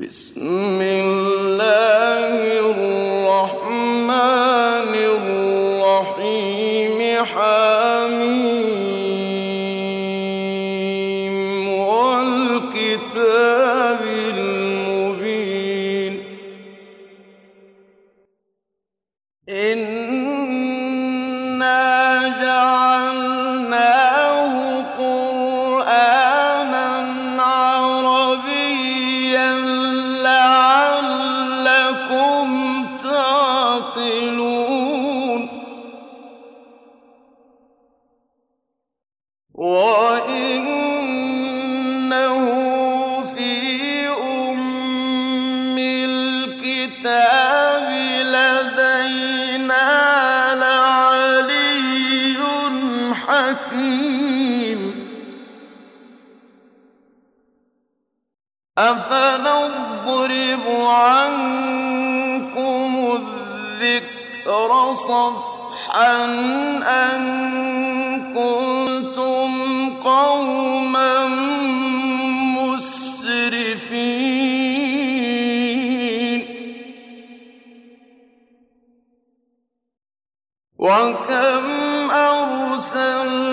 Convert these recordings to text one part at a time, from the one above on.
بسم الله. وكم أرسلنا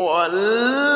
我。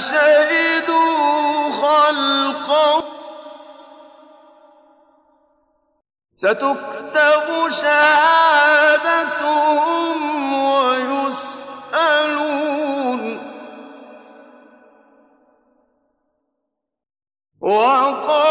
أَشَهِدُوا خَلْقَهُمْ ۚ سَتُكْتَبُ شَهَادَتُهُمْ وَيُسْأَلُونَ ۖ. وَقَالُوا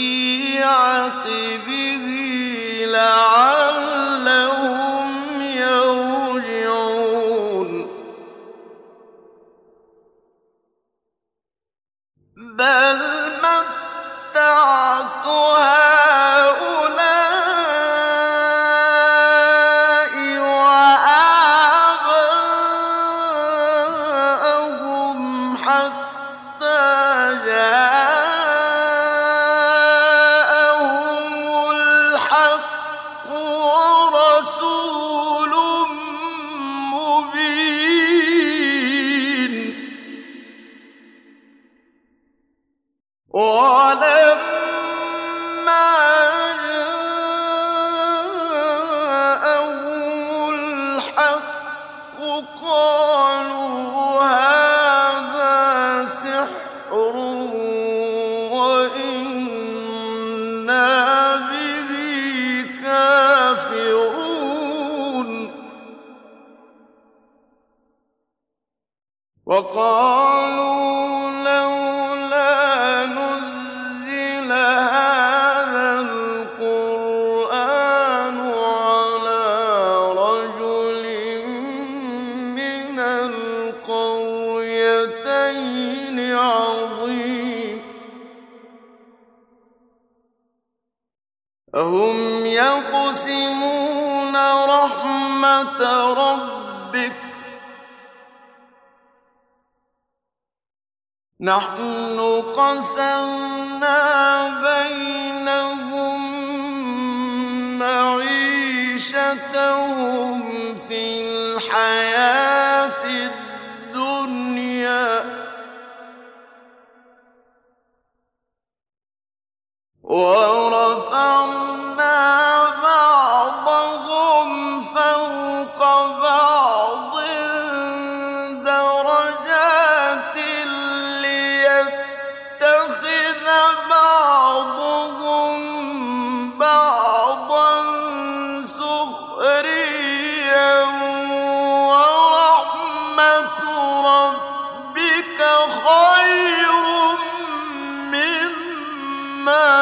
في عقبه نحن مما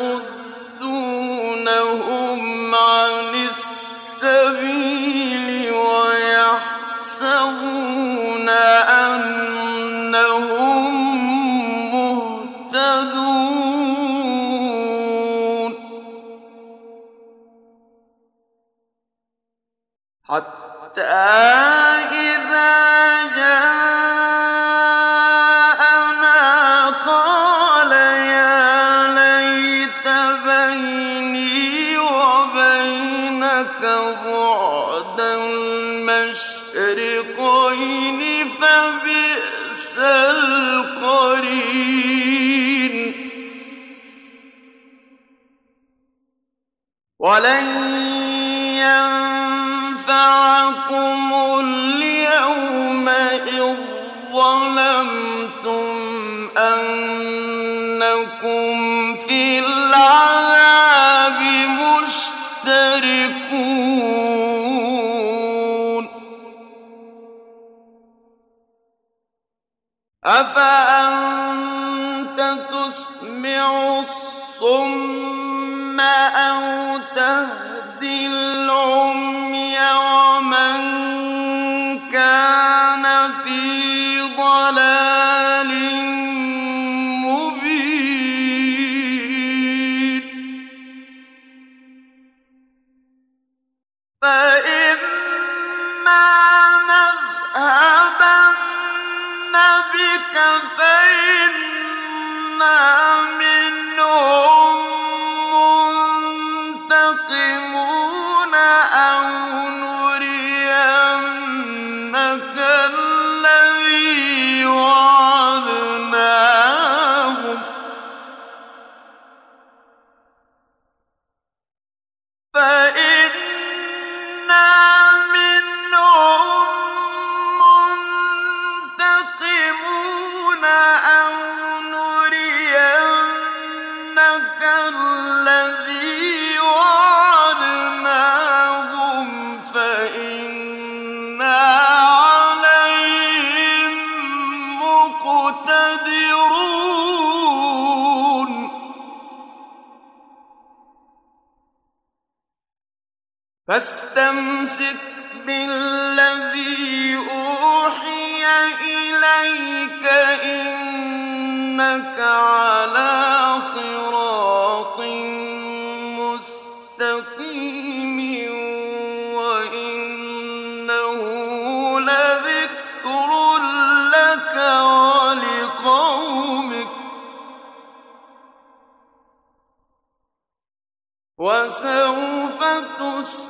خذ ثم أو تهوى فاستمسك بالذي أوحي إليك إنك على صراط مستقيم وإنه لذكر لك ولقومك وسوف تسأل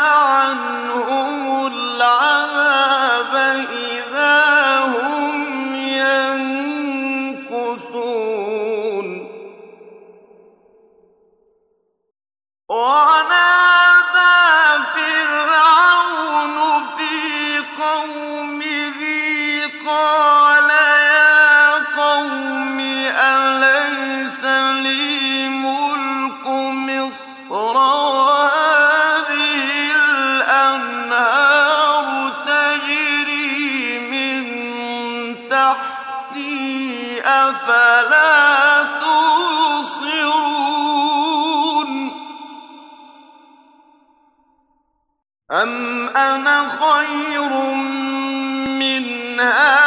منها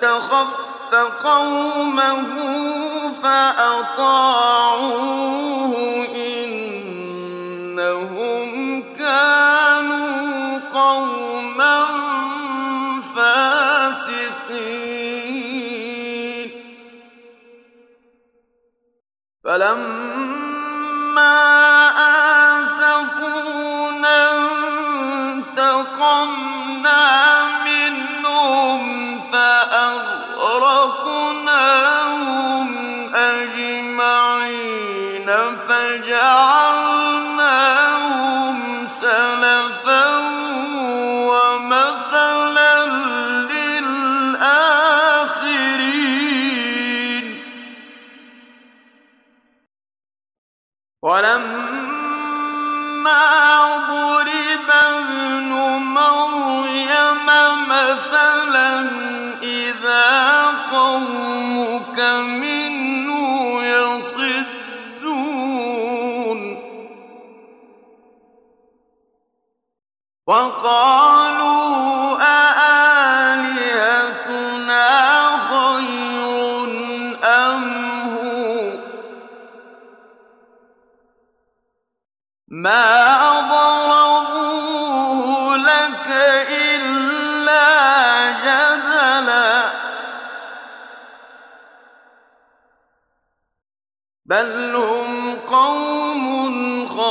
فاستخف قومه فأطاعوه إنهم كانوا قوما فاسقين. فلما تغرق قومك منه يصدون وقال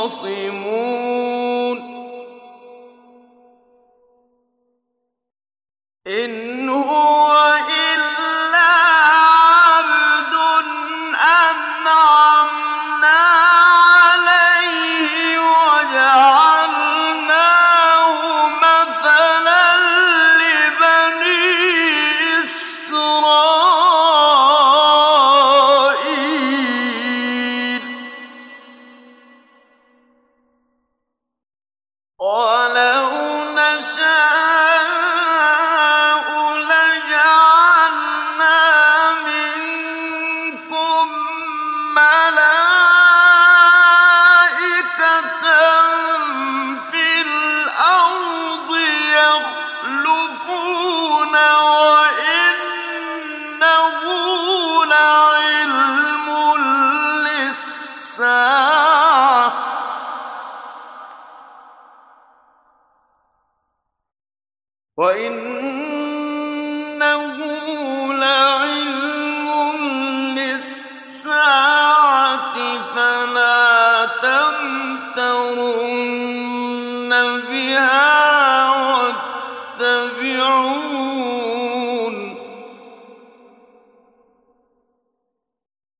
خَصِمٌ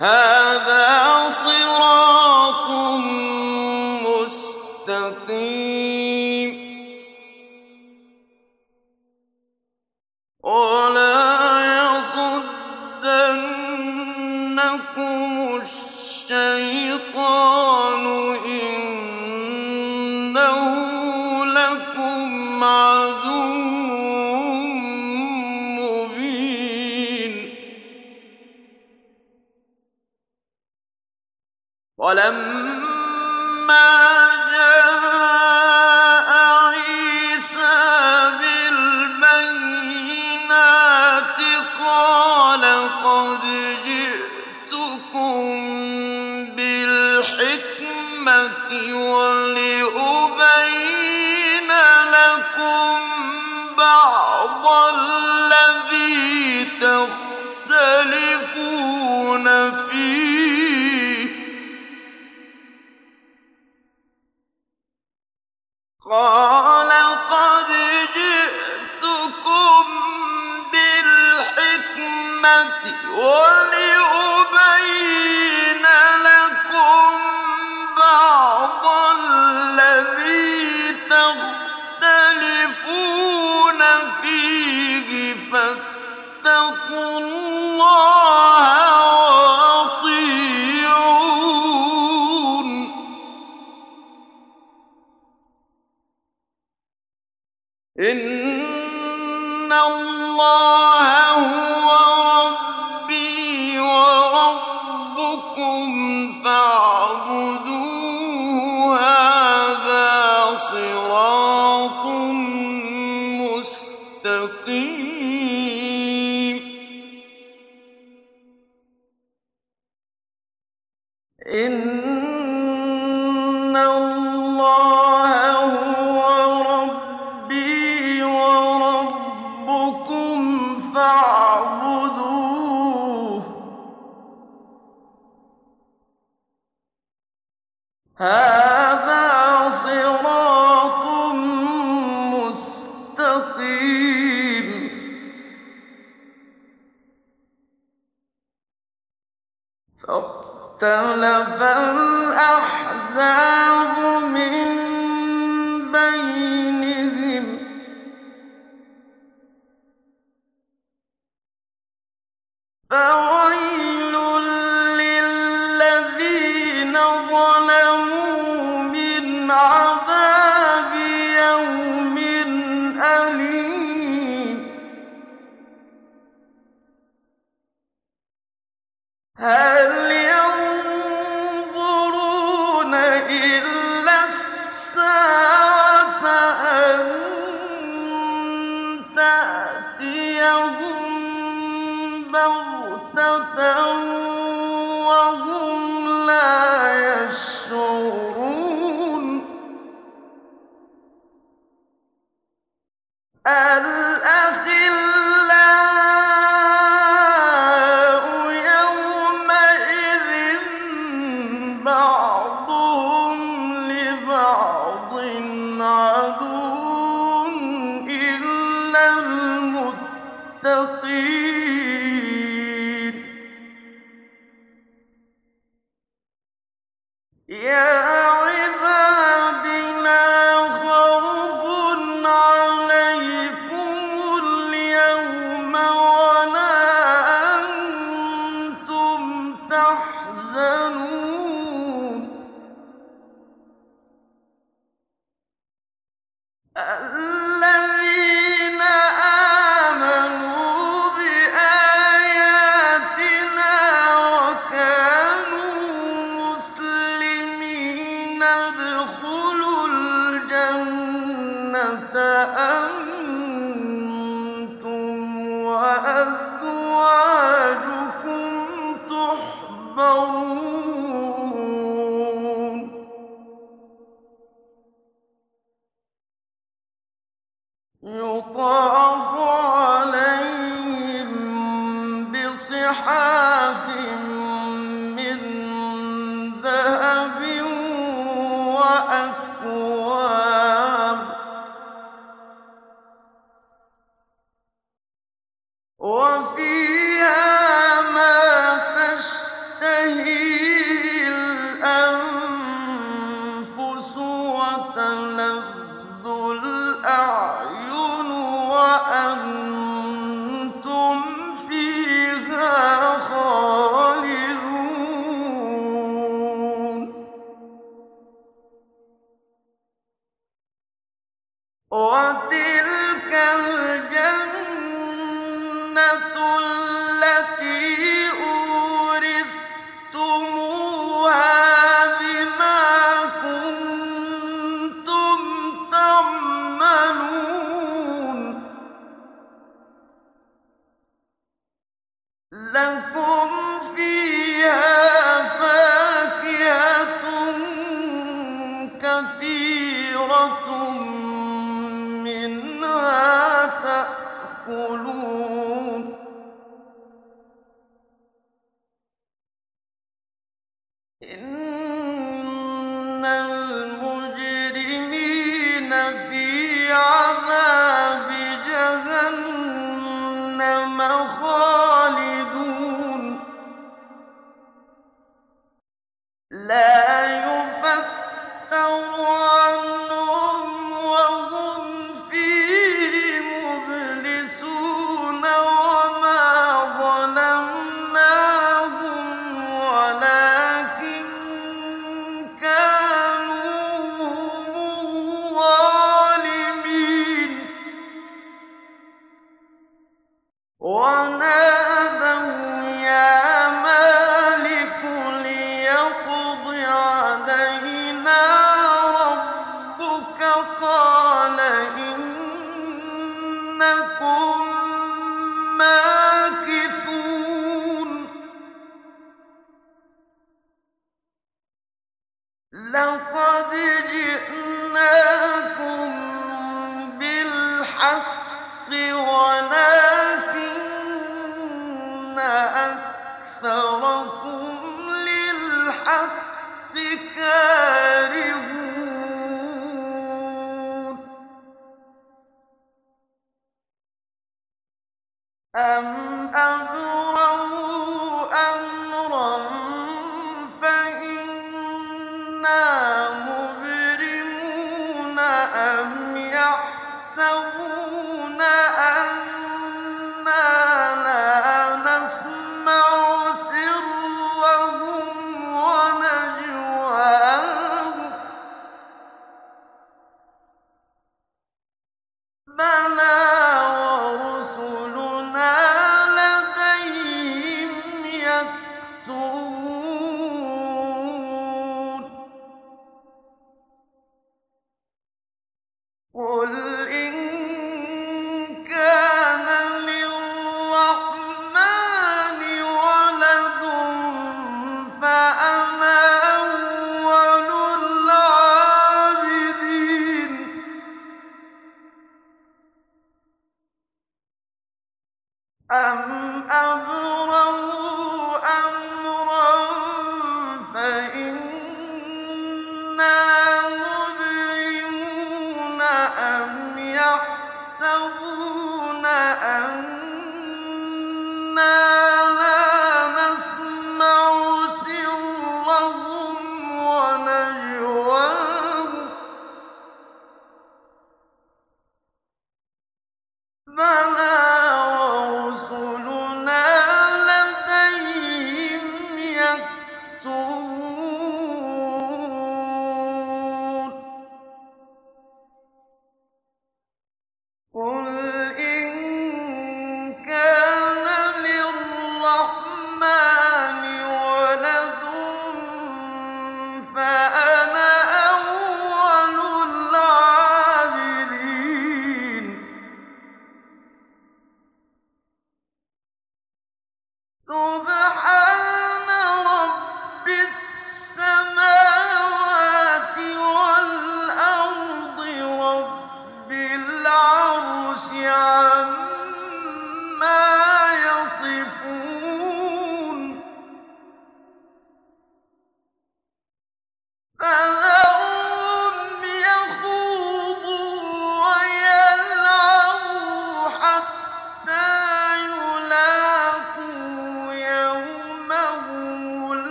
هَٰذَا صِرَاطٌ وَلِأُبَيِّنَ فَاخْتَلَفَ الْأَحْزَابُ مِن بَيْنِهِمْ ۖ. فَوَيْلٌ Yeah.